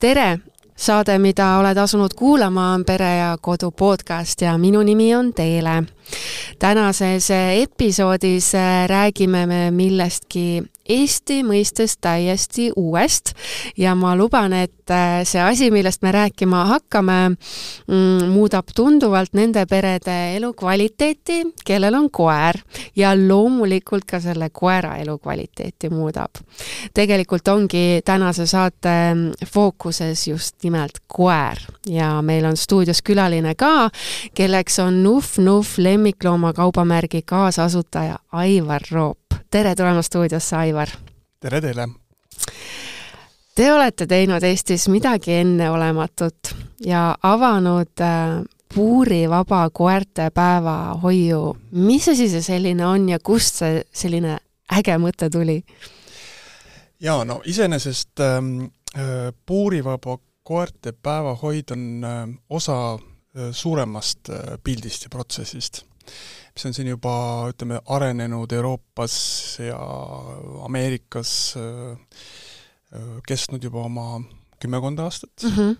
tere! saade, mida oled asunud kuulama, on Pere ja Kodu podcast ja minu nimi on Teele. tänases episoodis räägime me millestki Eesti mõistes täiesti uuest. Ja ma luban, et äh, see asi, millest me rääkima hakkame, mm, muudab tunduvalt nende perede elukvaliteeti, kellel on koer. Ja loomulikult ka selle koera elukvaliteeti muudab. tegelikult ongi tänase saate fookuses just nimelt koer. Ja meil on stuudios külaline ka, kelleks on Nuff Nuff lemmikloomakaubamärgi kaasasutaja Aivar Roop tere tulemast stuudiosse, Aivar! tere teile! Te olete teinud Eestis midagi enneolematut ja avanud äh, puurivaba koerte päevahoiu. mis asi see selline on ja kust see selline äge mõte tuli? jaa, no iseenesest ähm, äh, puurivaba koerte päevahoid on äh, osa äh, suuremast pildist ja protsessist mis on siin juba ütleme, arenenud Euroopas ja Ameerikas kestnud juba oma kümmekond aastat mm, -hmm.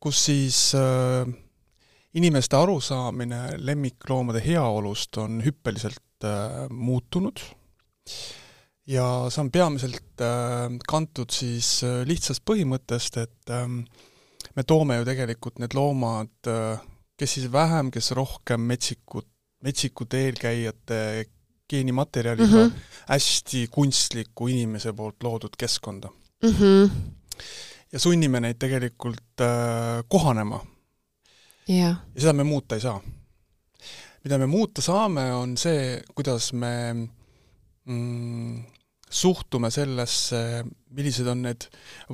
kus siis äh, inimeste arusaamine lemmikloomade heaolust on hüppeliselt äh, muutunud ja see on peamiselt äh, kantud siis lihtsast põhimõttest, et me toome ju tegelikult need loomad äh, kes siis vähem, kes rohkem metsikut metsikute eelkäijate geenimaterjaliga mm -hmm. hästi kunstliku inimese poolt loodud keskkonda mm. -hmm. ja sunnime neid tegelikult äh, kohanema yeah.. ja seda me muuta ei saa. mida me muuta saame, on see, kuidas me mm, suhtume sellesse, millised on need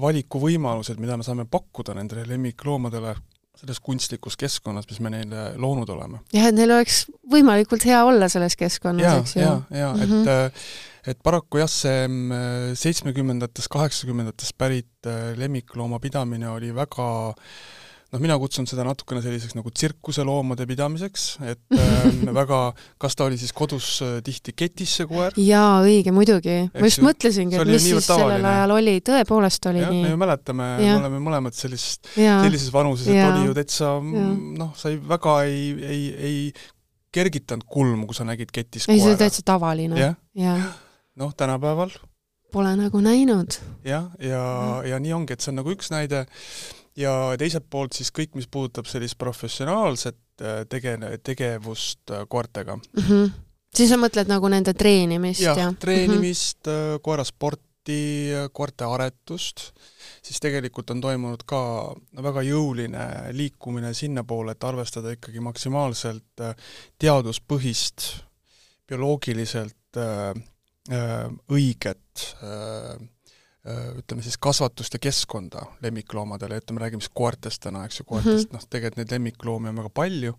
valikuvõimalused, mida me saame pakkuda nendele lemmikloomadele selles kunstlikus keskkonnas, mis me neile loonud oleme. jah, et neil oleks võimalikult hea olla selles keskkonnas, eks ju. ja, ja, mm -hmm. et mhm. äh, et paraku jah, see mm, seitsmekümnendatest, kaheksakümnendatest pärit äh, lemmiklooma pidamine oli väga äh, noh, mina kutsun seda natukene selliseks nagu tsirkuseloomade pidamiseks, et äh, väga, kas ta oli siis kodus äh, tihti ketis, see koer? jaa, õige, muidugi. ma just mõtlesingi, et mis siis tavaline. sellel ajal oli, tõepoolest oli ja, nii. me ju mäletame, me oleme mõlemad sellist, sellises vanuses, et ja. oli ju täitsa noh, sa ei väga ei, ei, ei kergitanud kulmu, kui sa nägid ketis ei, see oli täitsa tavaline. jah ja. ja., noh, tänapäeval Pole nagu näinud. jah, ja, ja, ja, ja nii ongi, et see on nagu üks näide ja teiselt poolt siis kõik, mis puudutab sellist professionaalset äh, tege-, tegevust äh, koertega mm. -hmm. siis sa mõtled nagu nende treenimist ja, ja? treenimist mm, -hmm. koerasporti, koerte aretust, siis tegelikult on toimunud ka väga jõuline liikumine sinnapoole, et arvestada ikkagi maksimaalselt teaduspõhist, bioloogiliselt õiget Äh, ütleme siis kasvatust ja keskkonda lemmikloomadele, ütleme, räägime siis koertest täna, eks ju, koertest mm -hmm. noh, tegelikult neid lemmikloomi on väga palju,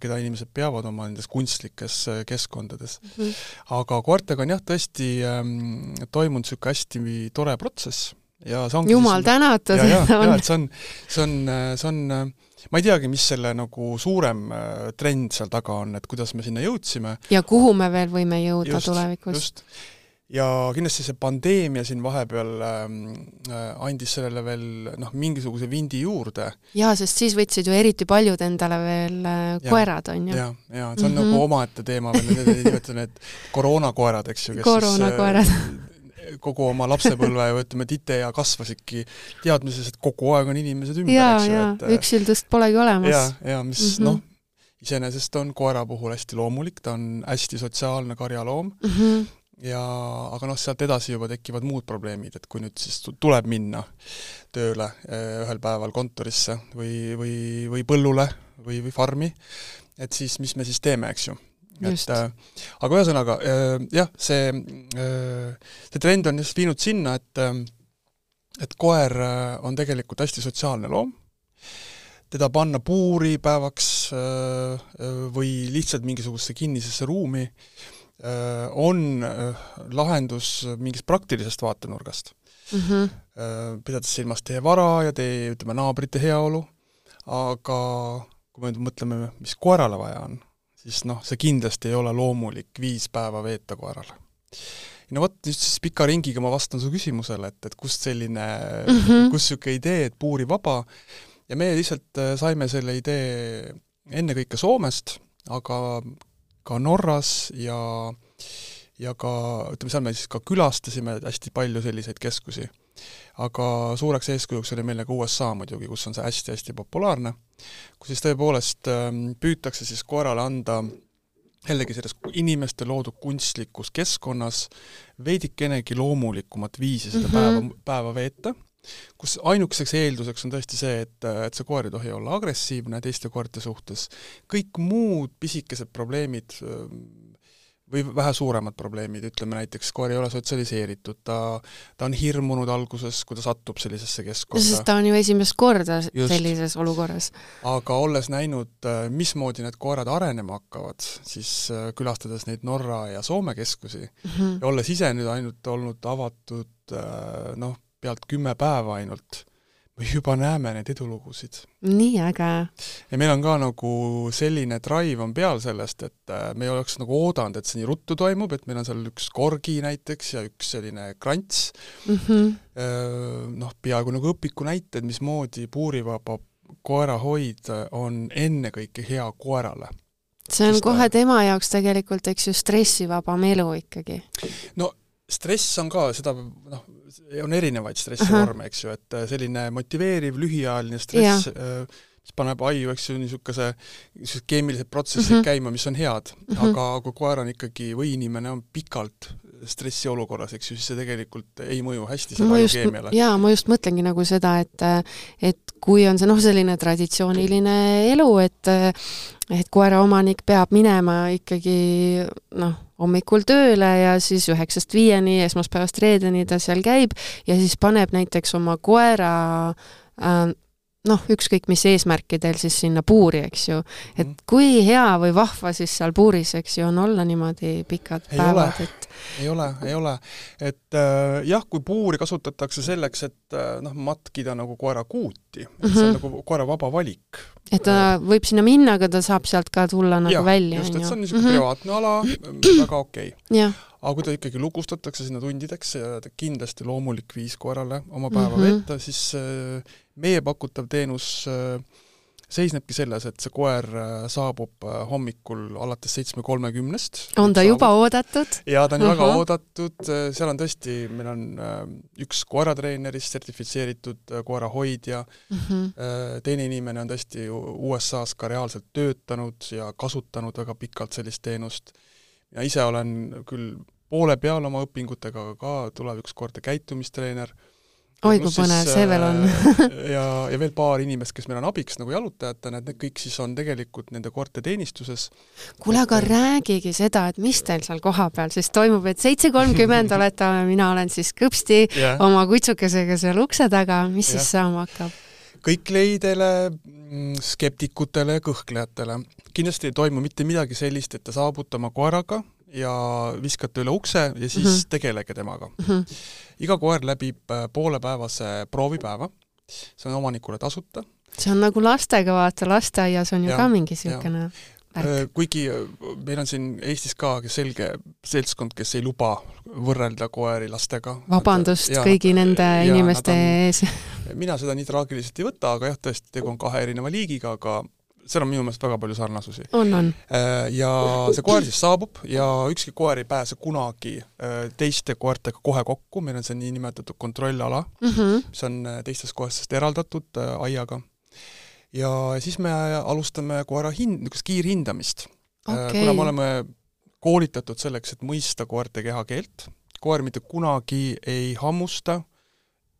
keda inimesed peavad oma nendes kunstlikes äh, keskkondades mm. -hmm. aga koertega on jah, tõesti ähm, toimunud niisugune hästi tore protsess ja see ongi jumal tänatud! ja, ja, ja et see on, see on, see on ma ei teagi, mis selle nagu suurem trend seal taga on, et kuidas me sinna jõudsime. ja kuhu me veel võime jõuda just, tulevikus. just ja kindlasti see pandeemia siin vahepeal ähm, äh, andis sellele veel noh, mingisuguse vindi juurde. jaa, sest siis võtsid ju eriti paljud endale veel äh, koerad, on ju. ja, ja see on mm -hmm. nagu omaette teema veel, nimetan need koroonakoerad, eks ju, kes koroonakoerad siis äh, kogu oma lapsepõlve ju ütleme, tite ja kasvasidki teadmises, et kogu aeg on inimesed ümber, eks ju, et äh, üksildust polegi olemas. ja, ja mis mm -hmm. noh, iseenesest on koera puhul hästi loomulik, ta on hästi sotsiaalne karjaloom mm, -hmm ja aga noh, sealt edasi juba tekivad muud probleemid, et kui nüüd siis tuleb minna tööle eh, ühel päeval kontorisse või, või, või põllule või, või farmi, et siis mis me siis teeme, eks ju. et äh, aga ühesõnaga äh, jah, see äh,, see trend on just viinud sinna, et äh, et koer on tegelikult hästi sotsiaalne loom, teda panna puuri päevaks või lihtsalt mingisugusesse kinnisesse ruumi on äh, lahendus mingist praktilisest vaatenurgast mm. -hmm. pidades silmas teie vara ja teie, ütleme, naabrite heaolu, aga kui me nüüd mõtleme, mis koerale vaja on, siis noh, see kindlasti ei ole loomulik viis päeva veeta koerale. no vot, just siis pika ringiga ma vastan su küsimusele, et, et kust selline mm, -hmm. kust niisugune idee, et puurivaba, ja me lihtsalt äh, saime selle idee ennekõike Soomest, aga ka Norras ja ja ka ütleme, seal me siis ka külastasime hästi palju selliseid keskusi. aga suureks eeskujuks oli meile ka USA muidugi, kus on see hästi-hästi populaarne, kus siis tõepoolest ähm, püütakse siis koerale anda jällegi selles inimeste loodud kunstlikus keskkonnas veidikenegi loomulikumat viisi seda mm -hmm. päeva, päeva veeta, kus ainukeseks eelduseks on tõesti see, et, et see koer ei tohi olla agressiivne teiste koerte suhtes, kõik muud pisikesed probleemid või vähe suuremad probleemid, ütleme näiteks koer ei ole sotsialiseeritud, ta, ta on hirmunud alguses, kui ta satub sellisesse keskkonda. sest ta on ju esimest korda Just. sellises olukorras. aga olles näinud, mismoodi need koerad arenema hakkavad, siis külastades neid Norra ja Soome keskusi mm -hmm. ja olles ise nüüd ainult olnud avatud noh, pealt kümme päeva ainult me juba näeme neid edulugusid. nii äge! ja meil on ka nagu selline drive on peal sellest, et äh, me ei oleks nagu oodanud, et see nii ruttu toimub, et meil on seal üks korgi näiteks ja üks selline krants mm, -hmm. noh, peaaegu nagu õpiku näited, mismoodi puurivaba koerahoid on ennekõike hea koerale see on Sest kohe tema jaoks tegelikult, eks ju, stressivabam elu ikkagi. no stress on ka, seda noh, on erinevaid stressivorme, eks ju, et äh, selline motiveeriv lühiajaline stress, äh, mis paneb aju, eks ju, niisuguse, niisugused keemilised protsessid mm -hmm. käima, mis on head mm, -hmm. aga kui koer on ikkagi või inimene on pikalt stressiolukorras, eks ju, siis see tegelikult ei mõju hästi selle ajukeemiale. jaa, ma just mõtlengi nagu seda, et et kui on see noh, selline traditsiooniline elu, et et koeraomanik peab minema ikkagi noh, hommikul tööle ja siis üheksast viieni, esmaspäevast reedeni ta seal käib ja siis paneb näiteks oma koera äh, noh, ükskõik mis eesmärkidel siis sinna puuri, eks ju. et mhm. kui hea või vahva siis seal puuris, eks ju, on olla niimoodi pikad ei päevad, et ei ole, ei ole. et äh, jah, kui puuri kasutatakse selleks, et äh, noh, matkida nagu koera kuuti, et mm -hmm. see on mhm. nagu koera vaba valik. Et ta võib sinna minna, aga ta saab sealt ka tulla nagu ja, välja, just, et see on niisugune mm -hmm. privaatne ala, väga okei okay. aga kui ta ikkagi lukustatakse sinna tundideks ja kindlasti loomulik viis koerale oma päeva mm -hmm. veeta, siis äh, meie pakutav teenus äh, seisnebki selles, et see koer äh, saabub äh, hommikul alates seitsme kolmekümnest. on ta saabub. juba oodatud? jaa, ta on uh -huh. väga oodatud, seal on tõesti, meil on üks koeratreenerist sertifitseeritud koerahoidja uh, -huh. teine inimene on tõesti USA-s ka reaalselt töötanud ja kasutanud väga pikalt sellist teenust. mina ise olen küll poole peal oma õpingutega, aga ka tulevikus koerte käitumistreener oi kui põnev see veel on äh, ja, ja veel paar inimest, kes meil on abiks nagu jalutajatena, et need kõik siis on tegelikult nende koerte teenistuses. kuule, aga et... räägigi seda, et mis teil seal kohapeal siis toimub, et seitse kolmkümmend olete, mina olen siis kõpsti yeah. oma kutsukesega seal ukse taga, mis yeah. siis saama hakkab? kõikleidele, mm, skeptikutele ja kõhklejatele. kindlasti ei toimu mitte midagi sellist, et te saabute oma koeraga ja viskate üle ukse ja siis mm -hmm. tegelege temaga mm. -hmm. iga koer läbib äh, poolepäevase proovipäeva, see on omanikule tasuta. see on nagu lastega, vaata, lasteaias on ju ja, ka mingi niisugune värk. Äh, kuigi äh, meil on siin Eestis ka selge seltskond, kes ei luba võrrelda koeri lastega. vabandust ja, kõigi nende ja, inimeste on, ees mina seda nii traagiliselt ei võta, aga jah, tõesti, tegu on kahe erineva liigiga, aga seal on minu meelest väga palju sarnasusi. on, on. Äh, ja see koer siis saabub ja ükski koer ei pääse kunagi äh, teiste koertega kohe kokku, meil on see niinimetatud kontrollala mm, -hmm. mis on äh, teistest koertest eraldatud aiaga. ja siis me alustame koera hind-, niisugust kiirhindamist okay.. kuna me oleme koolitatud selleks, et mõista koerte kehakeelt, koer mitte kunagi ei hammusta,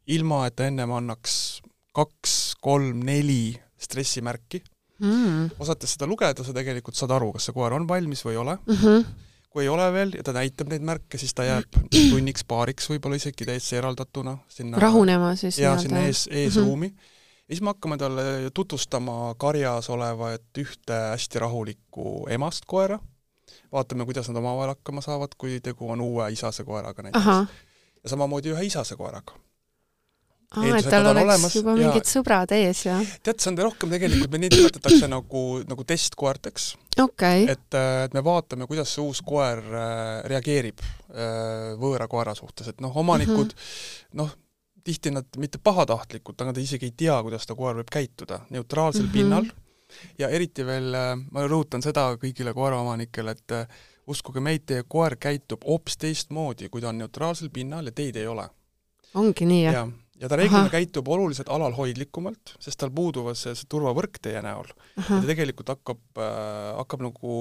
ilma et ta ennem annaks kaks, kolm, neli stressimärki mm.. osates seda lugeda, sa tegelikult saad aru, kas see koer on valmis või ei ole mm. -hmm. kui ei ole veel ja ta näitab neid märke, siis ta jääb tunniks-paariks võib-olla isegi täitsa eraldatuna sinna rahunema siis jaa, sinna ees, eesruumi mm. -hmm. ja siis me hakkame talle tutvustama karjas olevat ühte hästi rahulikku emast koera, vaatame, kuidas nad omavahel hakkama saavad, kui tegu on uue isase koeraga näiteks. ja samamoodi ühe isase koeraga aa, et tal oleks olemas, juba mingid ja, sõbrad ees ja tead, see on rohkem tegelikult, meil neid nimetatakse nagu, nagu testkoerteks okay.. et, et me vaatame, kuidas see uus koer äh, reageerib äh, võõra koera suhtes, et noh, omanikud mm -hmm. noh, tihti nad mitte pahatahtlikult, aga nad isegi ei tea, kuidas ta koer võib käituda, neutraalsel mm -hmm. pinnal ja eriti veel äh, ma rõhutan seda kõigile koeraomanikele, et äh, uskuge meid, teie koer käitub hoopis teistmoodi, kui ta on neutraalsel pinnal ja teid ei ole. ongi nii, jah ja.? Ja ta reeglina käitub oluliselt alalhoidlikumalt, sest tal puuduvad see, see turvavõrk teie näol. ja ta tegelikult hakkab äh,, hakkab nagu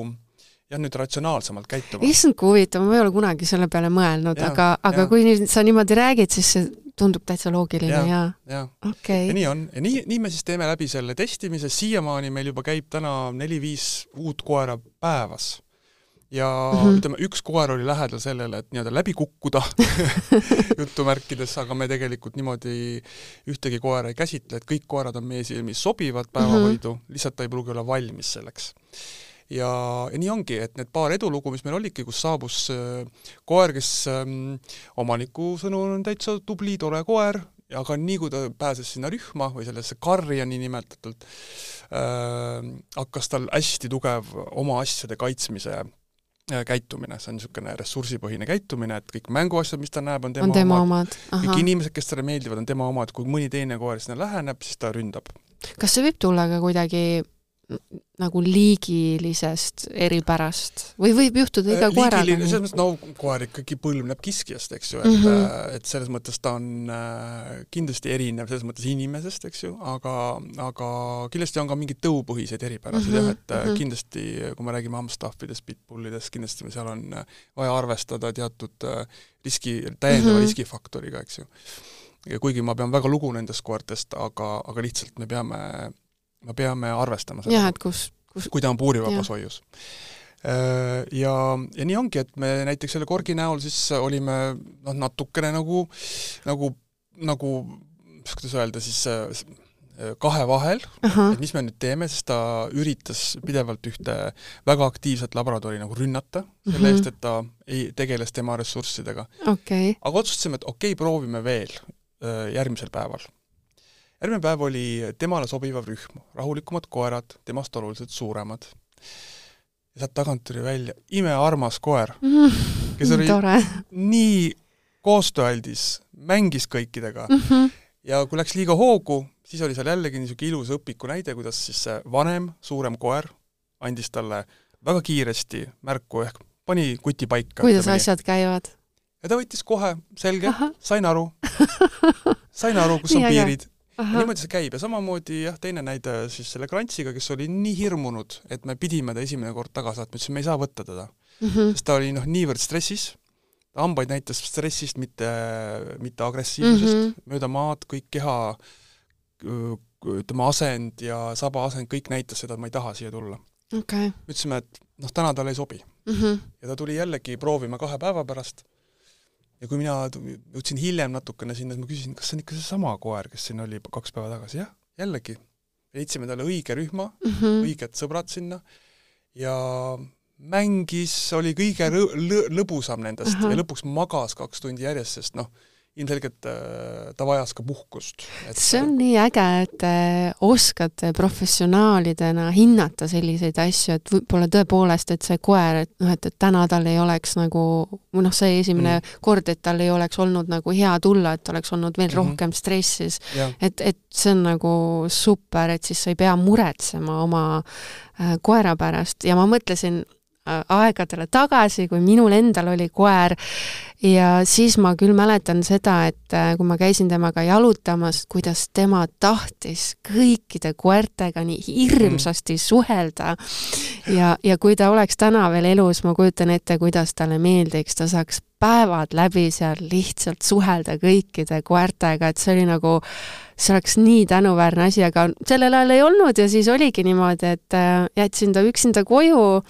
jah, nüüd ratsionaalsemalt käituma. issand, kui huvitav, ma ei ole kunagi selle peale mõelnud, aga, aga ja. kui nüüd sa niimoodi räägid, siis see tundub täitsa loogiline ja, ja. ja. Okay. ja nii on ja nii, nii me siis teeme läbi selle testimise, siiamaani meil juba käib täna neli-viis uut koera päevas ja mm -hmm. ütleme, üks koer oli lähedal sellele, et nii-öelda läbi kukkuda jutumärkides, aga me tegelikult niimoodi ühtegi koera ei käsitle, et kõik koerad on meie silmis sobivad päevahoidu mm, -hmm. lihtsalt ta ei pruugi olla valmis selleks ja, ja nii ongi, et need paar edulugu, mis meil olidki, kus saabus äh, koer, kes ähm, omaniku sõnul on täitsa tubli, tore koer, aga nii kui ta pääses sinna rühma või sellesse karja niinimetatult äh,, hakkas tal hästi tugev oma asjade kaitsmise äh, käitumine, see on niisugune ressursipõhine käitumine, et kõik mänguasjad, mis ta näeb, on tema, on tema omad, omad., kõik inimesed, kes talle meeldivad, on tema omad, kui mõni teine koer sinna läheneb, siis ta ründab. kas see võib tulla ka kuidagi nagu liigilisest eripärast või võib juhtuda iga koeraga? selles mõttes, no koer ikkagi põlvneb kiskjast, eks ju, et mm, -hmm. et selles mõttes ta on äh, kindlasti erinev selles mõttes inimesest, eks ju, aga, aga kindlasti on ka mingeid tõupõhiseid eripärasid mm -hmm. jah, et mm -hmm. kindlasti, kui me räägime hamstaffidest, pitbullidest, kindlasti seal on vaja arvestada teatud riski, täiendava mm -hmm. riskifaktoriga, eks ju. ja kuigi ma pean väga lugu nendest koertest, aga, aga lihtsalt me peame me peame arvestama seda. jah, et kus, kus kui ta on puurivabas hoius. Äh, ja, ja nii ongi, et me näiteks selle korgi näol siis olime noh, natukene nagu, nagu, nagu kuidas öelda siis, äh, kahe vahel, et mis me nüüd teeme, sest ta üritas pidevalt ühte väga aktiivset labradori nagu rünnata selle mm -hmm. eest, et ta ei, tegeles tema ressurssidega okay.. aga otsustasime, et okei okay,, proovime veel äh, järgmisel päeval järgmine päev oli temale sobivav rühm, rahulikumad koerad, temast oluliselt suuremad. ja sealt tagant tuli välja imearmas koer mm, kes oli tore. nii koostööaldis, mängis kõikidega mm -hmm. ja kui läks liiga hoogu, siis oli seal jällegi niisugune ilus õpiku näide, kuidas siis see vanem, suurem koer andis talle väga kiiresti märku, ehk pani kuti paika. kuidas asjad käivad? ja ta võttis kohe, selge, sain aru sain aru, kus on piirid niimoodi see käib ja samamoodi jah, teine näide siis selle Grantsiga, kes oli nii hirmunud, et me pidime ta esimene kord tagasi saatma, ütlesime, me ei saa võtta teda mm. -hmm. sest ta oli noh, niivõrd stressis, hambaid näitas stressist, mitte, mitte agressiivsusest mm, -hmm. mööda maad, kõik keha ütleme, asend ja saba asend, kõik näitas seda, et ma ei taha siia tulla okay.. ütlesime, et noh, täna talle ei sobi mm. -hmm. ja ta tuli jällegi proovima kahe päeva pärast ja kui mina jõudsin hiljem natukene sinna, siis ma küsisin, kas see on ikka seesama koer, kes siin oli kaks päeva tagasi, jah, jällegi. leidsime talle õige rühma mm, -hmm. õiged sõbrad sinna ja mängis, oli kõige lõbusam nendest uh -huh. ja lõpuks magas kaks tundi järjest, sest noh, ilmselgelt äh, ta vajas ka puhkust. see on nii äge, et te oskate professionaalidena hinnata selliseid asju, et võib-olla tõepoolest, et see koer, et noh, et, et täna tal ei oleks nagu, või noh, see esimene mm. kord, et tal ei oleks olnud nagu hea tulla, et oleks olnud veel mm -hmm. rohkem stressis. et, et see on nagu super, et siis sa ei pea muretsema oma äh, koera pärast ja ma mõtlesin, Äh, aegadele tagasi, kui minul endal oli koer. Ja siis ma küll mäletan seda, et äh, kui ma käisin temaga jalutamas, kuidas tema tahtis kõikide koertega nii hirmsasti suhelda. Ja, ja kui ta oleks täna veel elus, ma kujutan ette, kuidas talle meeldiks, ta saaks päevad läbi seal lihtsalt suhelda kõikide koertega, et see oli nagu see oleks nii tänuväärne asi, aga sellel ajal ei olnud ja siis oligi niimoodi, et äh, jätsin ta üksinda koju,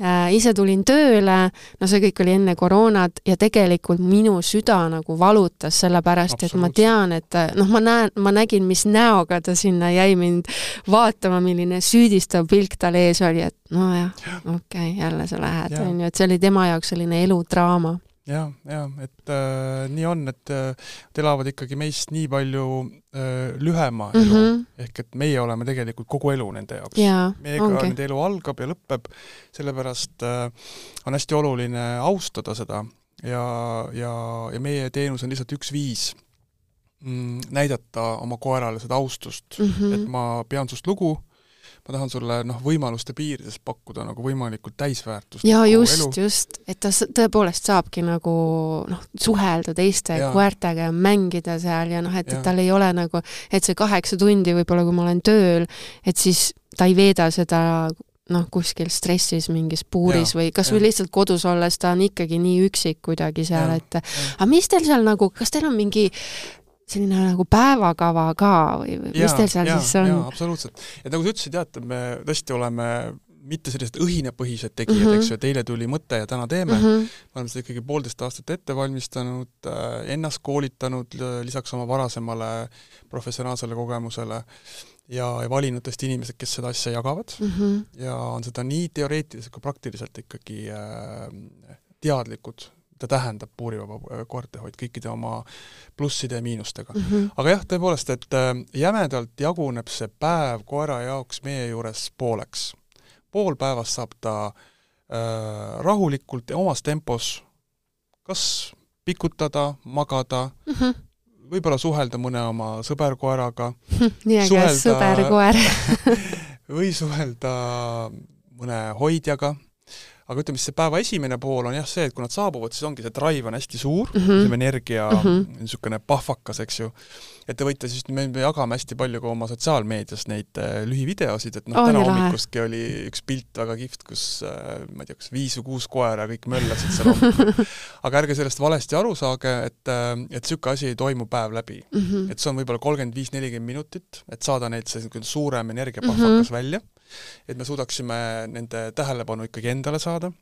äh, ise tulin tööle, no see kõik oli enne koroonat ja tegelikult minu süda nagu valutas, sellepärast et ma tean, et äh, noh, ma näen, ma nägin, mis näoga ta sinna jäi mind vaatama, milline süüdistav pilk tal ees oli, et nojah, okei okay,, jälle sa lähed, on ju, et see oli tema jaoks selline eludraama jah, jah, et äh, nii on, et äh, nad elavad ikkagi meist nii palju äh, lühema elu mm, -hmm. ehk et meie oleme tegelikult kogu elu nende jaoks yeah,. meiega okay. nende elu algab ja lõpeb, sellepärast äh, on hästi oluline austada seda ja, ja, ja meie teenus on lihtsalt üks viis mm, näidata oma koerale seda austust mm, -hmm. et ma pean sust lugu ma tahan sulle noh, võimaluste piirides pakkuda nagu võimalikult täisväärtust. jaa, just, just, et ta tõepoolest saabki nagu noh, suhelda teiste ja. koertega ja mängida seal ja noh, et, et tal ei ole nagu, et see kaheksa tundi võib-olla, kui ma olen tööl, et siis ta ei veeda seda noh, kuskil stressis mingis puuris ja, või kas või lihtsalt kodus olles ta on ikkagi nii üksik kuidagi seal, et aga mis teil seal nagu, kas teil on mingi selline nagu päevakava ka või, mis teil seal ja, siis on? jaa, absoluutselt. et nagu sa ütlesid, jah, et me tõesti oleme mitte sellised õhinapõhised tegijad mm, -hmm. eks ju, et eile tuli mõte ja täna teeme mm, -hmm. me oleme seda ikkagi poolteist aastat ette valmistanud, äh, ennast koolitanud lisaks oma varasemale professionaalsele kogemusele ja, ja valinud tõesti inimesed, kes seda asja jagavad mm -hmm. ja on seda nii teoreetiliselt kui praktiliselt ikkagi äh, teadlikud ta tähendab puurivaba äh, koertehoid kõikide oma plusside ja miinustega mm. -hmm. aga jah, tõepoolest, et äh, jämedalt jaguneb see päev koera jaoks meie juures pooleks. pool päevast saab ta äh, rahulikult ja omas tempos kas pikutada, magada mm, -hmm. võib-olla suhelda mõne oma sõberkoeraga nii äge sõberkoer või suhelda mõne hoidjaga aga ütleme siis see päeva esimene pool on jah see, et kui nad saabuvad, siis ongi see drive on hästi suur mm, -hmm. ütleme energia mm -hmm. niisugune pahvakas, eks ju. et te võite siis, me, me jagame hästi palju ka oma sotsiaalmeedias neid äh, lühivideosid, et noh oh,, täna hommikustki oli üks pilt väga kihvt, kus äh, ma ei tea, kas viis või kuus koera kõik möllasid seal hommikul. aga ärge sellest valesti aru saage, et äh,, et niisugune asi ei toimu päev läbi mm. -hmm. et see on võib-olla kolmkümmend viis, nelikümmend minutit, et saada neid see niisugune suurem energiapahvakas mm -hmm. välja et me suudaksime nende tähelepanu ikkagi endale saada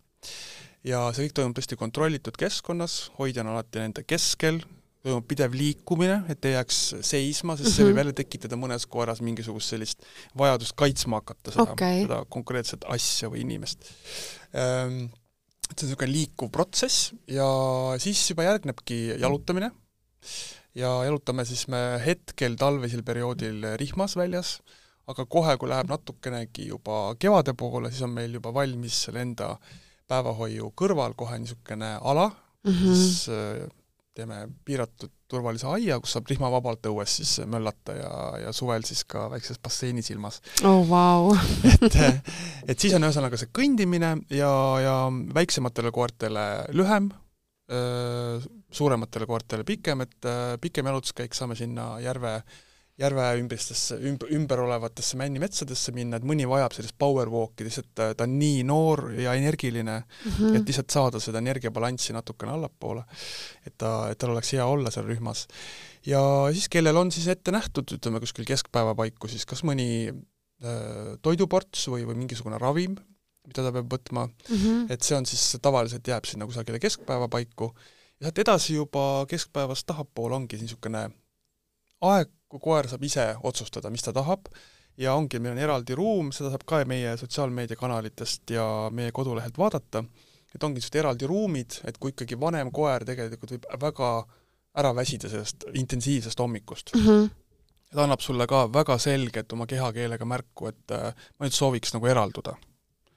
ja see kõik toimub tõesti kontrollitud keskkonnas, hoidja on alati nende keskel, toimub pidev liikumine, et ei jääks seisma, sest mm -hmm. see võib mhm. jälle tekitada mõnes koeras mingisugust sellist vajadust kaitsma hakata seda okay., seda konkreetset asja või inimest ehm,. et see on niisugune liikuv protsess ja siis juba järgnebki jalutamine ja jalutame siis me hetkel talvisel perioodil rihmas väljas aga kohe, kui läheb natukenegi juba kevade poole, siis on meil juba valmis selle enda päevahoiu kõrval kohe niisugune ala mm, -hmm. siis äh, teeme piiratud turvalise aia, kus saab rihmavabalt õues siis möllata ja, ja suvel siis ka väikses basseinis ilmas oh,. Wow. et, et siis on ühesõnaga see kõndimine ja, ja väiksematele koertele lühem, äh, suurematele koertele pikem, et äh, pikem jalutuskäik saame sinna järve äh, järve ümbristesse, ümb-, ümber olevatesse männimetsadesse minna, et mõni vajab sellist power walk'i, lihtsalt ta on nii noor ja energiline mm, -hmm. et lihtsalt saada seda energiabalanssi natukene allapoole. et ta, et tal oleks hea olla seal rühmas. ja siis, kellel on siis ette nähtud, ütleme kuskil keskpäeva paiku siis kas mõni äh, toiduports või, või mingisugune ravim, mida ta peab võtma mm, -hmm. et see on siis, tavaliselt jääb sinna kusagile keskpäeva paiku ja sealt edasi juba keskpäevast tahapoole ongi niisugune aeg, kui koer saab ise otsustada, mis ta tahab, ja ongi, meil on eraldi ruum, seda saab ka meie sotsiaalmeediakanalitest ja meie kodulehelt vaadata, et ongi niisugused eraldi ruumid, et kui ikkagi vanem koer tegelikult võib väga ära väsida sellest intensiivsest hommikust mm. -hmm. ta annab sulle ka väga selgelt oma kehakeelega märku, et äh, ma nüüd sooviks nagu eralduda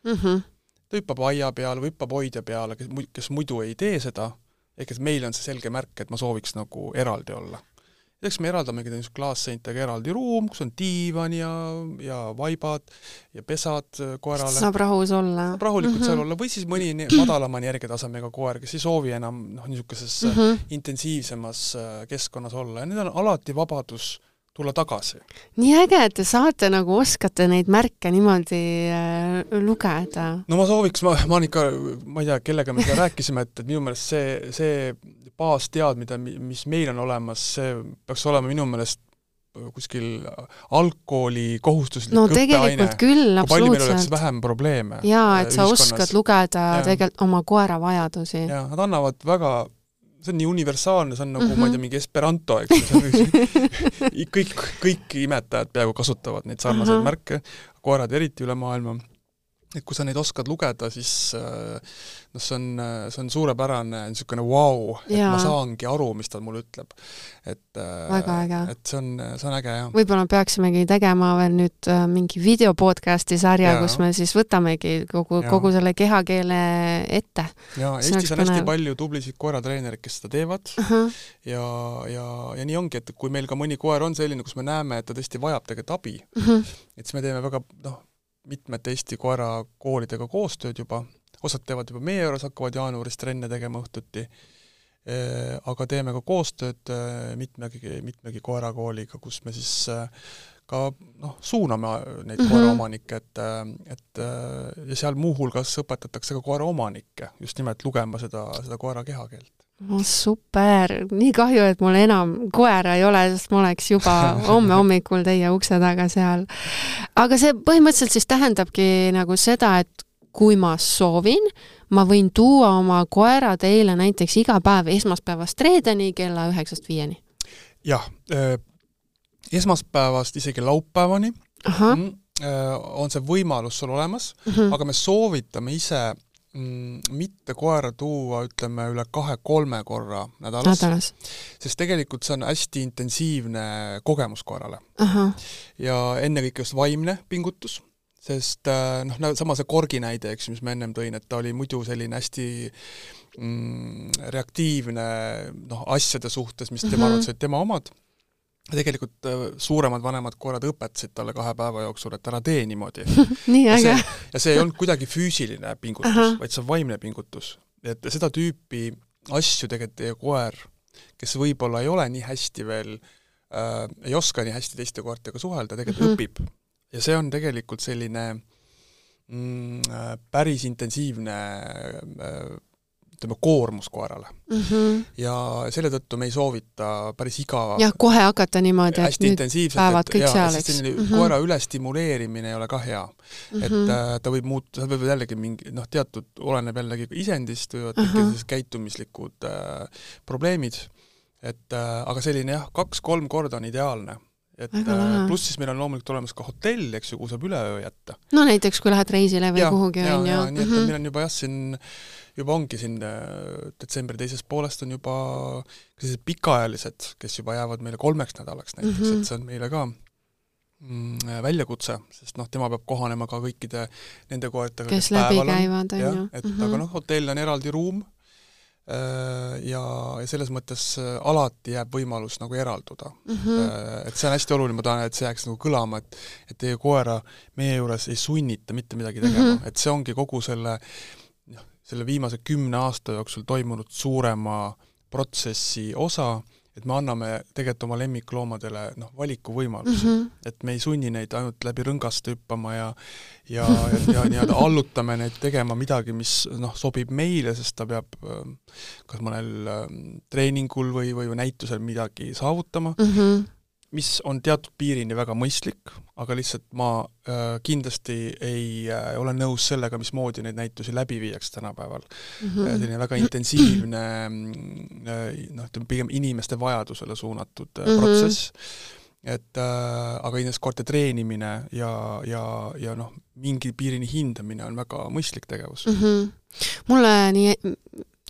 mm. -hmm. ta hüppab aia peale või hüppab hoidja peale, kes, kes muidu ei tee seda, ehk et meil on see selge märk, et ma sooviks nagu eraldi olla näiteks me eraldamegi niisuguse klaasseintega eraldi ruum, kus on diivan ja, ja vaibad ja pesad äh, koerale. saab rahus olla. saab rahulikult mm -hmm. seal olla või siis mõni madalama energiatasemega koer, kes ei soovi enam noh, niisuguses mm -hmm. intensiivsemas äh, keskkonnas olla ja nüüd on alati vabadus tulla tagasi. nii äge, et te saate nagu, oskate neid märke niimoodi äh, lugeda. no ma sooviks, ma, Monika, ma ei tea, kellega me seda rääkisime, et, et minu meelest see, see baasteadmine, mis meil on olemas, see peaks olema minu meelest kuskil algkooli kohustuslik no tegelikult küll, absoluutselt. palju meil oleks vähem probleeme. jaa, et sa ühiskonnas. oskad lugeda tegelikult oma koera vajadusi. jaa, nad annavad väga see on nii universaalne, see on nagu mm, -hmm. ma ei tea, mhm. mingi esperanto, eks ju, kõik, kõik imetajad peaaegu kasutavad neid sarnaseid uh -huh. märke, koerad eriti üle maailma. Et kui sa neid oskad lugeda, siis noh, see on, see on suurepärane niisugune vau, et Jaa. ma saangi aru, mis ta mulle ütleb. et Väga äge. et see on, see on äge, jah. võib-olla peaksimegi tegema veel nüüd äh, mingi video podcast'i sarja, Jaa. kus me siis võtamegi kogu, Jaa. kogu selle kehakeele ette. ja See Eestis on hästi palju tublisid koeratreenereid, kes seda teevad ja, ja, ja nii ongi, et kui meil ka mõni koer on selline, kus me näeme, et ta tõesti vajab tegelikult abi, et siis me teeme väga noh, mitmete Eesti koerakoolidega koostööd juba, osad teevad juba meie juures, hakkavad jaanuaris trenne tegema õhtuti, aga teeme ka koostööd eh, mitmegi, mitmegi koerakooliga, kus me siis eh, ka noh, suuname neid mm. -hmm. koeraomanikke, et, et eh, ja seal muuhulgas õpetatakse ka koeraomanikke just nimelt lugema seda, seda koera kehakeelt. oh, super, nii kahju, et mul enam koera ei ole, sest ma oleks juba homme hommikul teie ukse taga seal. aga see põhimõtteliselt siis tähendabki nagu seda, et kui ma soovin, ma võin tuua oma koera teile näiteks iga päev esmaspäevast reedeni kella üheksast viieni. jah, esmaspäevast isegi laupäevani mm, äh, on see võimalus sul olemas mm, -hmm. aga me soovitame ise mm, mitte koera tuua, ütleme, üle kahe-kolme korra nädalas, nädalas. sest tegelikult see on hästi intensiivne kogemus koerale. ja ennekõike just vaimne pingutus, sest äh, noh, sama see korgi näide, eks ju, mis ma ennem tõin, et ta oli muidu selline hästi mm, reaktiivne noh, asjade suhtes, mis tema Mhm. arvates olid tema omad, tegelikult äh, suuremad, vanemad koerad õpetasid talle kahe päeva jooksul, et ära tee niimoodi nii ja äge see, ja see ei olnud kuidagi füüsiline pingutus, vaid see on vaimne pingutus. et seda tüüpi asju tegelikult teie koer, kes võib-olla ei ole nii hästi veel äh,, ei oska nii hästi teiste koertega suhelda, tegelikult mm -hmm. õpib. ja see on tegelikult selline mm, äh, päris intensiivne äh, ütleme, koormus koerale. mm. -hmm. ja selle tõttu me ei soovita päris iga jah, kohe hakata niimoodi, et nüüd päevad kõik seal, eks. selline Mhm. koera ülestimuleerimine ei ole ka hea mm et -hmm. äh, ta võib muutuda, seal võivad jällegi mingi noh, teatud, oleneb jällegi isendist, võivad tekkida Ahah. sellised käitumislikud äh, probleemid, et äh, aga selline jah, kaks-kolm korda on ideaalne. Et äh, pluss siis meil on loomulikult olemas ka hotell, eks ju, kuhu saab üle öö jätta. no näiteks, kui lähed reisile või ja, kuhugi, ja, on ju. nii et Mhm. meil on juba jah, siin juba ongi siin äh, detsembri teisest poolest on juba sellised pikaajalised, kes juba jäävad meile kolmeks nädalaks näiteks mm. -hmm. et see on meile ka mm, väljakutse, sest noh, tema peab kohanema ka kõikide nende koertega, kes läbi päeval on. käivad, on ju. Et aga noh, hotell on eraldi ruum äh, ja, ja selles mõttes äh, alati jääb võimalus nagu eralduda mm. et see on hästi oluline, ma tahan, et see jääks nagu kõlama, et et teie koera meie juures ei sunnita mitte midagi tegema mm. -hmm. et see ongi kogu selle noh, selle viimase kümne aasta jooksul toimunud suurema protsessi osa, et me anname tegelikult oma lemmikloomadele noh, valikuvõimaluse mm. -hmm. et me ei sunni neid ainult läbi rõngaste hüppama ja ja, ja, ja nii-öelda allutame neid tegema midagi, mis noh, sobib meile, sest ta peab ähm, kas mõnel ähm, treeningul või, või näitusel midagi saavutama, Mhm. Mis on teatud piirini väga mõistlik, aga lihtsalt ma äh, kindlasti ei äh, ole nõus sellega, mismoodi neid näitusi läbi viiakse tänapäeval mm. Mhm. selline väga intensiivne mm, äh, noh, ütleme pigem inimeste vajadusele suunatud äh, Mhm. protsess, et äh, aga koerte treenimine ja, ja, ja noh, mingi piirini hindamine on väga mõistlik tegevus mm. mm. -hmm. mulle nii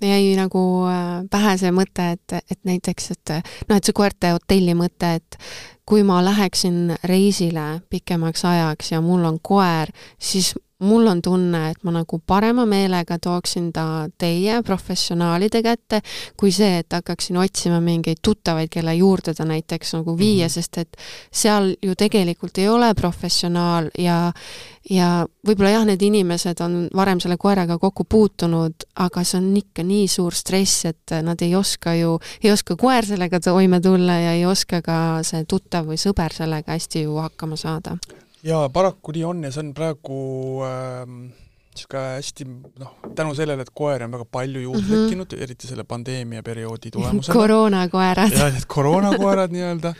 jäi nagu äh, pähe see mõte, et, et näiteks, et noh, et see koerte hotelli mõte, et kui ma läheksin reisile pikemaks ajaks ja mul on koer, siis mul on tunne, et ma nagu parema meelega tooksin ta teie professionaalide kätte, kui see, et hakkaksin otsima mingeid tuttavaid, kelle juurde ta näiteks nagu viia mm. -hmm. sest et seal ju tegelikult ei ole professionaal ja ja võib-olla jah, need inimesed on varem selle koeraga kokku puutunud, aga see on ikka nii suur stress, et nad ei oska ju, ei oska koer sellega toime tulla ja ei oska ka see tuttav või sõber sellega hästi ju hakkama saada. jaa, paraku nii on ja see on praegu ähm, niisugune hästi noh, tänu sellele, et koeri on väga palju juurde Mhm. tekkinud, eriti selle pandeemia perioodi tulemusena. koroonakoerad. jah, need koroonakoerad nii-öelda,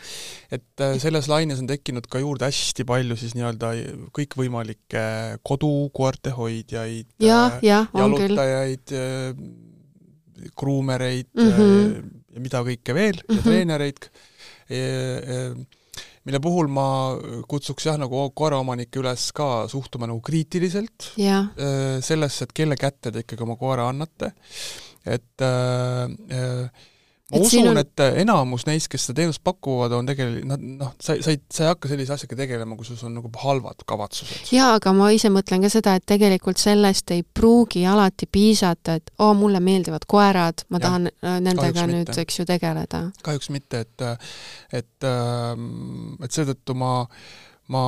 et äh, selles laines on tekkinud ka juurde hästi palju siis nii-öelda kõikvõimalikke kodukoerte hoidjaid, jah, on küll. jalutajaid, kruumereid Mhm. ja mida kõike veel mm, -hmm. ja treenereid. Mille puhul ma kutsuks jah, nagu koeraomanikke üles ka suhtuma nagu kriitiliselt jah, sellesse, et kelle kätte te ikkagi oma koera annate, et äh, ma Et usun on- et enamus neist, kes seda teenust pakuvad, on tegelikult, nad noh, sa, sa ei, sa ei hakka sellise asjaga tegelema, kui sul on nagu halvad kavatsused. jaa, aga ma ise mõtlen ka seda, et tegelikult sellest ei pruugi alati piisata, et oo, mulle meeldivad koerad, ma Jah, tahan äh, nendega nüüd, eks ju, tegeleda. kahjuks mitte, et et et seetõttu ma, ma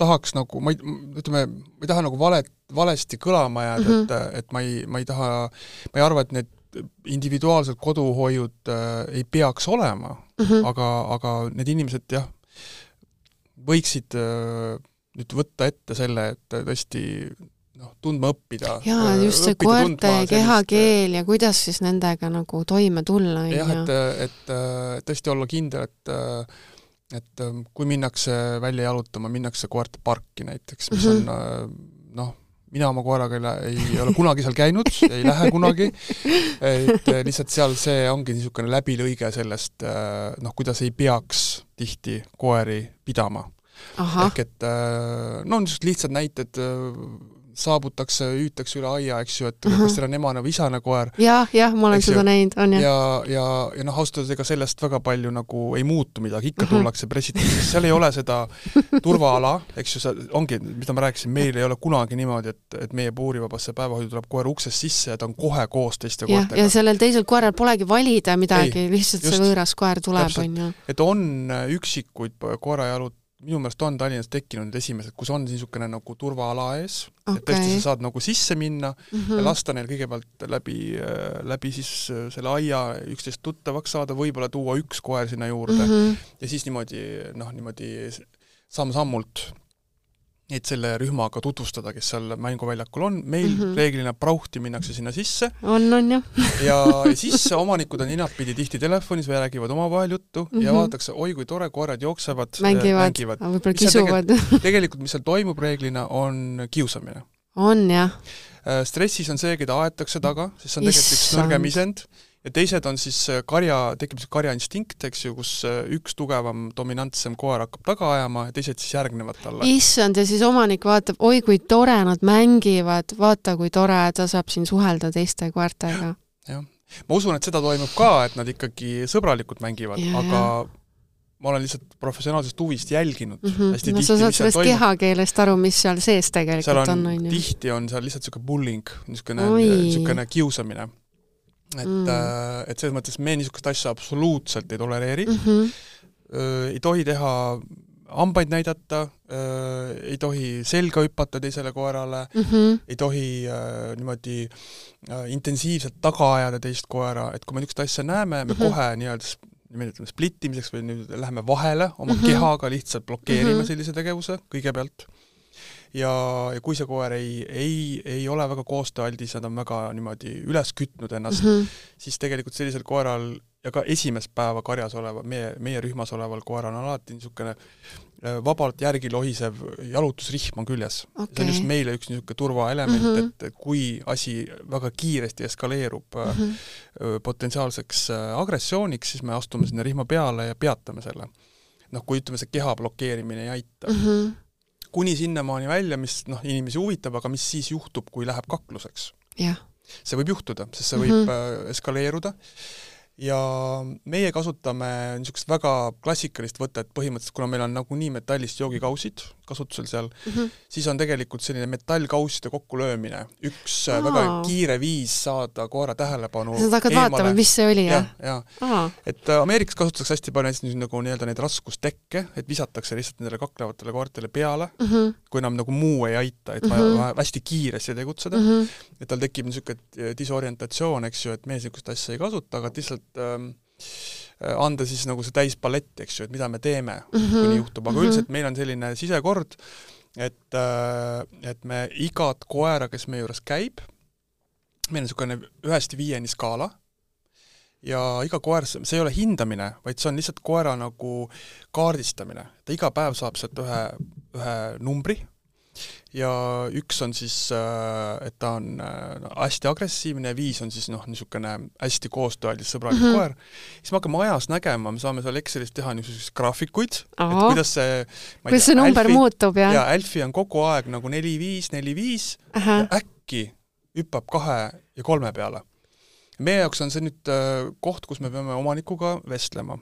tahaks nagu, ma ei, ütleme, ma ei taha nagu valet, valesti kõlama jääda mm. -hmm. et, et ma ei, ma ei taha, ma ei arva, et need individuaalsed koduhoiud äh, ei peaks olema Mm -hmm. aga, aga need inimesed jah, võiksid äh, nüüd võtta ette selle, et tõesti noh, tundma õppida. jaa, just see koerte kehakeel ja kuidas siis nendega nagu toime tulla, on jah, et, ju. et et tõesti olla kindel, et et kui minnakse välja jalutama, minnakse koerte parki näiteks, mis Mhm. on noh, mina oma koeraga ei, ei ole kunagi seal käinud, ei lähe kunagi, et lihtsalt seal see ongi niisugune läbilõige sellest noh, kuidas ei peaks tihti koeri pidama. ahah, ehk et no niisugused lihtsad näited, saabutakse, hüütakse üle aia, eks ju, et Ahah. kas teil on emane või isane koer, jah, jah, ma olen Eks ju. seda näinud, on jah. ja, ja, ja noh, ausalt öeldes ega sellest väga palju nagu ei muutu midagi, ikka Mhm. tullakse, pressitakse, seal ei ole seda turvaala, eks ju, sa, ongi, mida ma rääkisin, meil ei ole kunagi niimoodi, et, et meie puurivabasse päevahoidu tuleb koer uksest sisse ja ta on kohe koos teiste ja koertega. sellel teisel koeral polegi valida midagi, lihtsalt see just. võõras koer tuleb, on ju. et on üksikuid koerajalud, minu meelest on Tallinnas tekkinud need esimesed, kus on niisugune nagu turvaala ees okay., et tõesti sa saad nagu sisse minna Mhm. ja lasta neil kõigepealt läbi, läbi siis äh, selle aia üksteist tuttavaks saada, võib-olla tuua üks koer sinna juurde mm -hmm. Mhm. ja siis niimoodi noh, niimoodi samm-sammult neid selle rühmaga tutvustada, kes seal mänguväljakul on, meil mm. -hmm. reeglina prauhti minnakse sinna sisse on, on jah. ja, siis omanikud on ninapidi tihti telefonis või räägivad omavahel juttu mm -hmm. ja Mhm. vaadatakse, oi kui tore, koerad jooksevad, mängivad, mängivad. võib-olla kisuvad. tegelikult mis seal toimub reeglina, on kiusamine on jah, Äh, stressis on see, keda aetakse taga, sest see on tegelikult üks Issand. nõrgem isend, ja teised on siis äh, karja, tekib see karjainstinkt, eks ju, kus äh, üks tugevam, dominantsem koer hakkab taga ajama ja teised siis järgnevad talle. issand, ja siis omanik vaatab, oi kui tore nad mängivad, vaata kui tore, ta saab siin suhelda teiste koertega. ma usun, et seda toimub ka, et nad ikkagi sõbralikult mängivad aga ma olen lihtsalt professionaalsest huvist jälginud mm Mm -hmm. hästi no tihti, mis seal toimub. kehakeelest aru, mis seal sees seal tegelikult on, on, on ju. tihti on seal lihtsalt niisugune bullying, niisugune, niisugune kiusamine. Et Mm. mm., et selles mõttes me niisugust asja absoluutselt ei tolereeri mm. -hmm. Öö, ei tohi teha hambaid näidata, ei tohi selga hüpata teisele koerale, Mm -hmm. ei tohi äh, niimoodi äh, intensiivselt taga ajada teist koera, et kui me niisugust asja näeme, me Mhm. kohe nii-öelda niimoodi ütleme splittimiseks või nüüd läheme vahele oma mm. -hmm. kehaga, lihtsalt blokeerime mm. -hmm. sellise tegevuse kõigepealt. Ja, ja kui see koer ei, ei, ei ole väga koostööaldis, nad on väga niimoodi üles kütnud ennast mm, Mm -hmm. siis tegelikult sellisel koeral ja ka esimest päeva karjas oleva, meie, meie rühmas oleval koeral on alati niisugune äh, vabalt järgi lohisev jalutusrihm on küljes see on just meile üks niisugune turvaelement mm. -hmm. et, kui asi väga kiiresti eskaleerub mm. -hmm. potentsiaalseks agressiooniks, siis me astume sinna rihma peale ja peatame selle. noh, kui ütleme, see keha blokeerimine ei aita mm. -hmm. Kuni sinnamaani välja, mis noh, inimesi huvitab, aga mis siis juhtub, kui läheb kakluseks? see võib juhtuda, sest see võib mm -hmm. eskaleeruda ja meie kasutame niisugust väga klassikalist võtet põhimõtteliselt, kuna meil on nagunii metallist joogikausid kasutusel seal mm. -hmm. siis on tegelikult selline metallkausside kokkulöömine üks Aa. Aa. väga kiire viis saada koera tähelepanu sa hakkad vaatama, mis see oli, jah jah, jah, et äh, Ameerikas kasutatakse hästi palju näiteks nagu nii-öelda neid raskustekke, et visatakse lihtsalt nendele kaklevatele koertele peale, mm -hmm. kui enam nagu muu ei aita, et vaja mm -hmm. hästi kiiresti tegutseda mm, Mm -hmm. et tal tekib niisugune disorientatsioon, eks ju, et mees niisugust asja ei kasuta, aga lihtsalt ähm, äh, anda siis nagu see täispalett, eks ju, et mida me teeme mm, -hmm. kuni juhtub, aga Mhm. üldiselt meil on selline sisekord, et, et me igat koera, kes meie juures käib, meil on niisugune ühest viieni skaala ja iga koer, see ei ole hindamine, vaid see on lihtsalt koera nagu kaardistamine. ta iga päev saab sealt ühe, ühe numbri ja üks on siis, äh, et ta on no, hästi agressiivne ja viis on siis noh, niisugune hästi koostööaldis sõbralik mm -hmm. koer, siis me hakkame ajas nägema, me saame seal Excelis teha niisuguseid graafikuid, et kuidas see kuidas see number Alfi, muutub, jah? jaa, Alfi on kogu aeg nagu neli-viis, neli-viis, äkki hüppab kahe ja kolme peale. meie jaoks on see nüüd koht, kus me peame omanikuga vestlema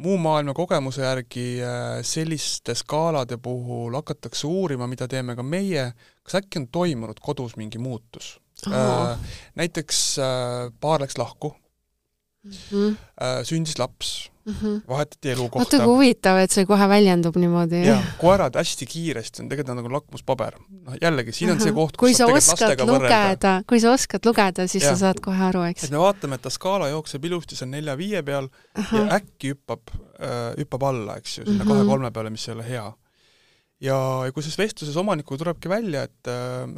muu maailma kogemuse järgi äh, selliste skaalade puhul hakatakse uurima, mida teeme ka meie, kas äkki on toimunud kodus mingi muutus. Äh, näiteks äh, paar läks lahku mm, -hmm. sündis laps mm, -hmm. vahetati elukohta. vaata kui huvitav, et see kohe väljendub niimoodi. jah, koerad hästi kiiresti on tegelikult nagu lakmuspaber. noh, jällegi, siin on uh -huh. see koht, kus kui sa oskad lugeda, kui sa oskad lugeda, siis ja. sa saad kohe aru, eks. et me vaatame, et ta skaala jookseb ilusti, on nelja-viie peal uh -huh. ja äkki hüppab äh,, hüppab alla, eks ju, sinna kahe-kolme uh -huh. peale, mis ei ole hea ja, ja kui selles vestluses omanikuga tulebki välja, et,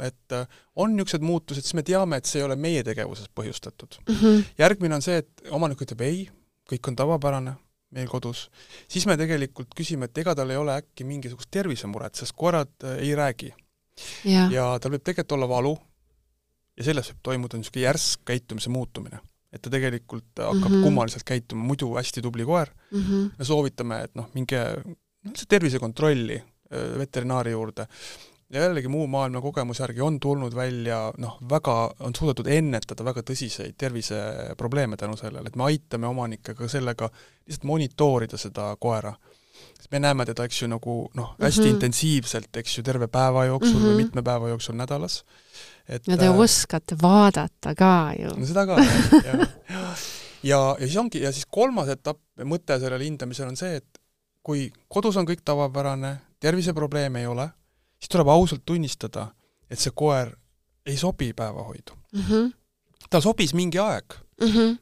et on niisugused muutused, siis me teame, et see ei ole meie tegevusest põhjustatud mm. -hmm. järgmine on see, et omanik ütleb ei, kõik on tavapärane meil kodus, siis me tegelikult küsime, et ega tal ei ole äkki mingisugust tervisemuret, sest koerad äh, ei räägi. ja tal võib tegelikult olla valu ja sellest võib toimuda niisugune järsk käitumise muutumine. et ta tegelikult hakkab mm -hmm. kummaliselt käituma, muidu hästi tubli koer mm, -hmm. me soovitame, et noh, minge noh, tervisekontrolli veterinaari juurde ja jällegi muu maailma kogemuse järgi on tulnud välja noh, väga, on suudetud ennetada väga tõsiseid terviseprobleeme tänu sellele, et me aitame omanikke ka sellega lihtsalt monitoorida seda koera. sest me näeme teda, eks ju, nagu noh, hästi mm -hmm. intensiivselt, eks ju, terve päeva jooksul mm -hmm. või mhm. mitme päeva jooksul nädalas. et ja te äh, oskate vaadata ka ju. no seda ka, jah, ja, ja, ja, ja siis ongi, ja siis kolmas etapp, mõte sellel hindamisel on see, et kui kodus on kõik tavapärane, terviseprobleeme ei ole siis tuleb ausalt tunnistada, et see koer ei sobi päevahoidu mm. -hmm. tal sobis mingi aeg mm. -hmm.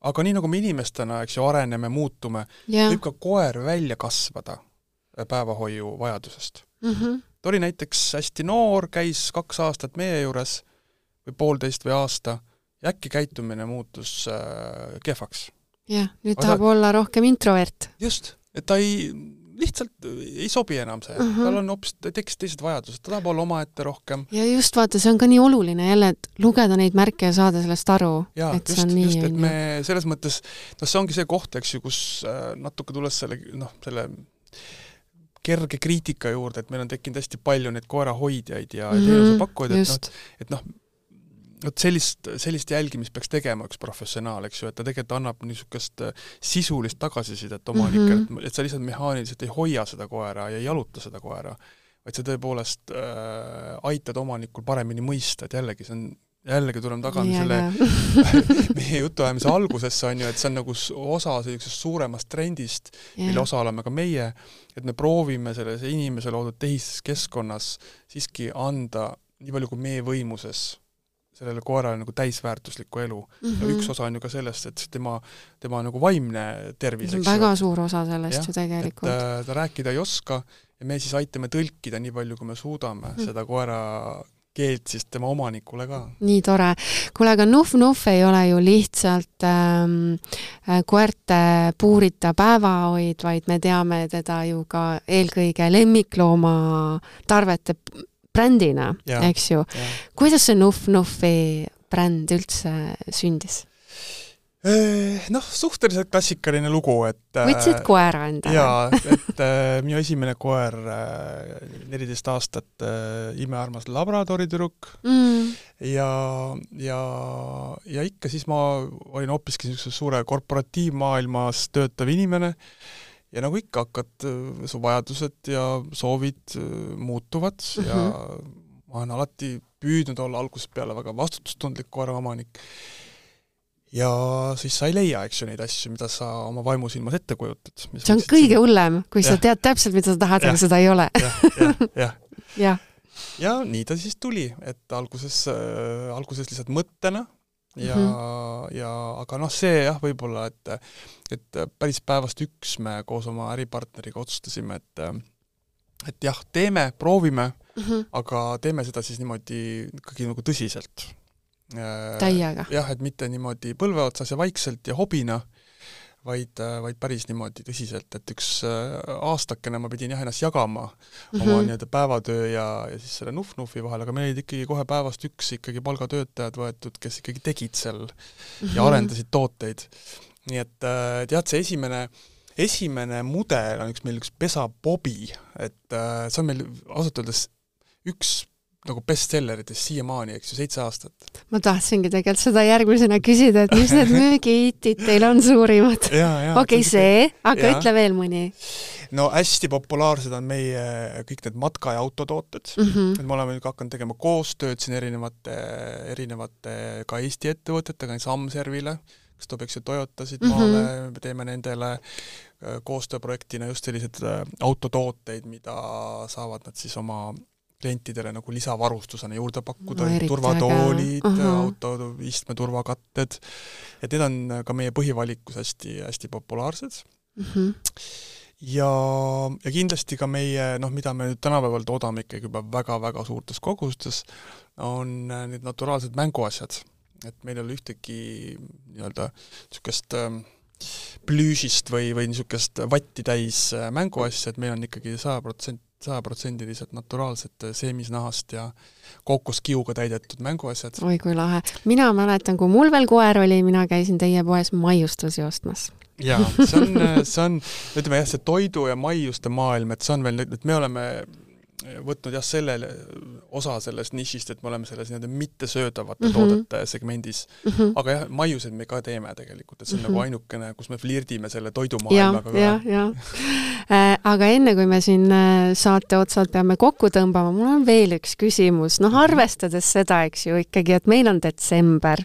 aga nii, nagu me inimestena, eks ju, areneme, muutume yeah., võib ka koer välja kasvada päevahoiu vajadusest mm. -hmm. ta oli näiteks hästi noor, käis kaks aastat meie juures või poolteist või aasta ja äkki käitumine muutus äh, kehvaks. jah nüüd tahab ta... olla rohkem introvert. just, et ta ei lihtsalt ei sobi enam see uh, -huh. tal on hoopis, tekkis teised vajadused, ta tahab olla omaette rohkem. ja just vaata, see on ka nii oluline jälle, et lugeda neid märke ja saada sellest aru, see just, just, et me selles mõttes, noh, see ongi see koht, eks ju, kus äh, natuke tulles selle, noh, selle kerge kriitika juurde, et meil on tekkinud hästi palju neid koerahoidjaid ja mm -hmm, teenusepakkujaid, et noh, et noh, vot sellist, sellist jälgimist peaks tegema üks professionaal, eks ju, et ta tegelikult annab niisugust äh, sisulist tagasisidet omanikele mm, -hmm. et sa lihtsalt mehaaniliselt ei hoia seda koera ja ei jaluta seda koera, vaid sa tõepoolest äh, aitad omanikul paremini mõista, et jällegi, see on jällegi tuleme tagasi selle meie jutuajamise algusesse, on ju, et see on nagu osa sellisest suuremast trendist, mille osa oleme ka meie, et me proovime selles inimese loodud tehiskeskkonnas siiski anda nii palju kui meie võimuses sellele koerale nagu täisväärtuslikku elu mm. -hmm. ja üks osa on ju ka sellest, et tema, tema nagu vaimne tervis, eks ju. väga suur osa sellest ja, ju tegelikult. Äh, ta rääkida ei oska ja me siis aitame tõlkida nii palju, kui me suudame mm. seda koera keelt siis tema omanikule ka. nii tore. kuule, aga Nuhv-Nuhv ei ole ju lihtsalt ähm, koerte puurita päevahoid, vaid me teame teda ju ka eelkõige lemmiklooma tarvete brändina, eks ju. kuidas see Nuff Nuffi bränd üldse sündis? Eh, noh, suhteliselt klassikaline lugu, et äh, võtsid koera endale? jaa, et äh, minu esimene koer, äh, neliteist aastat, imearmas labradori tüdruk mm. ja, ja, ja ikka siis ma olin hoopiski niisuguses suure korporatiivmaailmas töötav inimene ja nagu ikka hakkad, äh, su vajadused ja soovid äh, muutuvad mm -hmm. ja ma olen alati püüdnud olla algusest peale väga vastutustundlik koeraomanik. ja siis sa ei leia, eks ju, neid asju, mida sa oma vaimusilmas ette kujutad. see on kõige hullem, kui ja. sa tead täpselt, mida sa tahad, aga seda ei ole ja, jah, jah. jah ja nii ta siis tuli, et alguses äh,, alguses lihtsalt mõttena ja mm, -hmm. ja aga noh, see jah, võib-olla, et et päris päevast üks me koos oma äripartneriga otsustasime, et et jah, teeme, proovime mm, -hmm. aga teeme seda siis niimoodi ikkagi nagu tõsiselt. täiega? jah, et mitte niimoodi põlve otsas ja vaikselt ja hobina, vaid, vaid päris niimoodi tõsiselt, et üks aastakene ma pidin jah, ennast jagama mm -hmm. oma mhm. nii-öelda päevatöö ja, ja siis selle Nuf-Nufi vahel, aga meil olid ikkagi kohe päevast üks ikkagi palgatöötajad võetud, kes ikkagi tegid seal mm -hmm. ja mhm. arendasid tooteid. nii et tead, see esimene esimene mudel on üks meil üks pesabobi, et see on meil ausalt öeldes üks nagu bestselleritest siiamaani, eks ju, seitse aastat. ma tahtsingi tegelikult seda järgmisena küsida, et mis need müügihiitid teil on suurimad? okei see, aga ja. ütle veel mõni. no hästi populaarsed on meie kõik need matka- ja autotooted mm, -hmm. et me oleme nüüd hakanud tegema koostööd siin erinevate, erinevate ka Eesti ettevõtetega, näiteks Amservile, kes toob, eks ju, Toyotasid mm -hmm. maale, me teeme nendele äh, koostööprojektina just selliseid äh, autotooteid, mida saavad nad siis oma klientidele nagu lisavarustusena juurde pakkuda no,, turvatoolid uh, -huh. auto istmeturvakatted, et need on ka meie põhivalikus hästi, hästi populaarsed uh. -huh. ja, ja kindlasti ka meie, noh, mida me nüüd tänapäeval toodame ikkagi juba väga-väga suurtes kogustes, on need naturaalsed mänguasjad. et meil ei ole ühtegi nii-öelda niisugust äh, plüüsist või, või niisugust vatti täis äh, mänguasja, et meil on ikkagi sada protsenti sajaprotsendiliselt naturaalsed seemisnahast ja kookoskiuga täidetud mänguasjad. oi kui lahe. mina mäletan, kui mul veel koer oli, mina käisin teie poes maiustusi ostmas. jaa, see on, see on, ütleme jah, see toidu ja maiuste maailm, et see on veel, et me oleme võtnud jah, selle osa sellest nišist, et me oleme selles nii-öelda mittesöödavate mm -hmm. toodete segmendis mm. -hmm. aga jah, maiused me ka teeme tegelikult, et see on mm -hmm. nagu ainukene, kus me flirdime selle toidumaailmaga ka. jah, jah. Äh, aga enne, kui me siin äh, saate otsad peame kokku tõmbama, mul on veel üks küsimus, noh arvestades seda, eks ju ikkagi, et meil on detsember.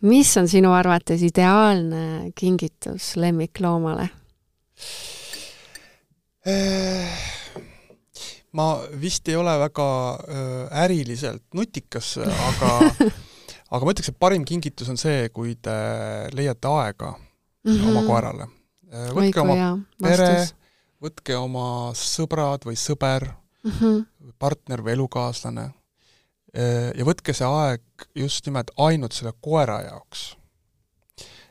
mis on sinu arvates ideaalne kingitus lemmikloomale? Ma vist ei ole väga äh, äriliselt nutikas, aga aga ma ütleks, et parim kingitus on see, kui te leiate aega mm -hmm. oma koerale. Äh, võtke Õigu, oma jah, pere, võtke oma sõbrad või sõber mm, -hmm. partner või elukaaslane äh, ja võtke see aeg just nimelt ainult selle koera jaoks.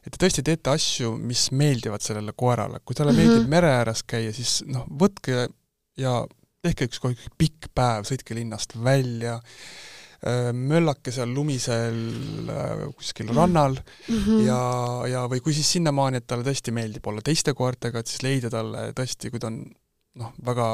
et te tõesti teete asju, mis meeldivad sellele koerale, kui talle mm -hmm. meeldib mere ääres käia, siis noh, võtke ja tehke üks kohe pikk päev, sõitke linnast välja, möllake seal lumisel kuskil rannal mm -hmm. ja, ja või kui siis sinnamaani, et talle tõesti meeldib olla teiste koertega, et siis leida talle tõesti, kui ta on noh, väga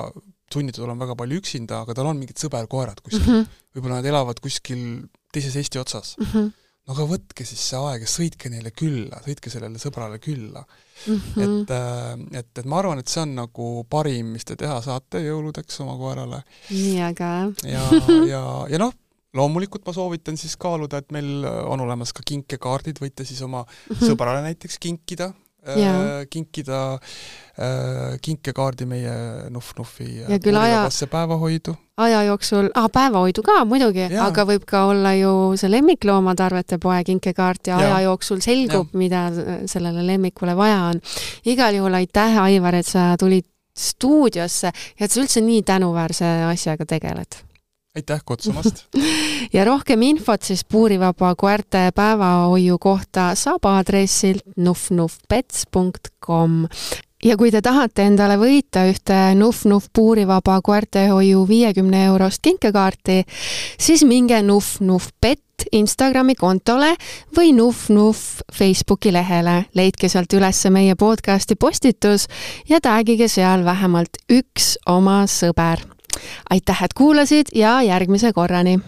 sunnitud olema väga palju üksinda, aga tal on mingid sõberkoerad kuskil mm, -hmm. võib-olla nad elavad kuskil teises Eesti otsas mm. -hmm no aga võtke siis see aeg ja sõitke neile külla, sõitke sellele sõbrale külla mm. -hmm. et, äh, et, et ma arvan, et see on nagu parim, mis te teha saate jõuludeks oma koerale. nii äge. ja, ja, ja noh, loomulikult ma soovitan siis kaaluda, et meil on olemas ka kinkekaardid, võite siis oma -hmm. sõbrale näiteks kinkida Äh, kinkida äh, kinkekaardi meie Nuf-Nufi aja, päevahoidu. aja jooksul ah,, päevahoidu ka muidugi, aga võib ka olla ju see lemmikloomatarvete poe kinkekaart ja, ja aja jooksul selgub, mida sellele lemmikule vaja on. igal juhul aitäh, Aivar, et sa tulid stuudiosse ja et sa üldse nii tänuväärse asjaga tegeled aitäh kutsumast! Ja rohkem infot siis puurivaba koerte päevahoiu kohta saab aadressilt nufnufpets.com ja kui te tahate endale võita ühte Nuf-Nuf puurivaba koertehoiu viiekümne eurost kinkekaarti, siis minge Nuf-Nuf Pet Instagrami kontole või Nuf-Nuf Facebooki lehele. leidke sealt üles meie podcasti postitus ja tagige seal vähemalt üks oma sõber aitäh, et kuulasid ja järgmise korrani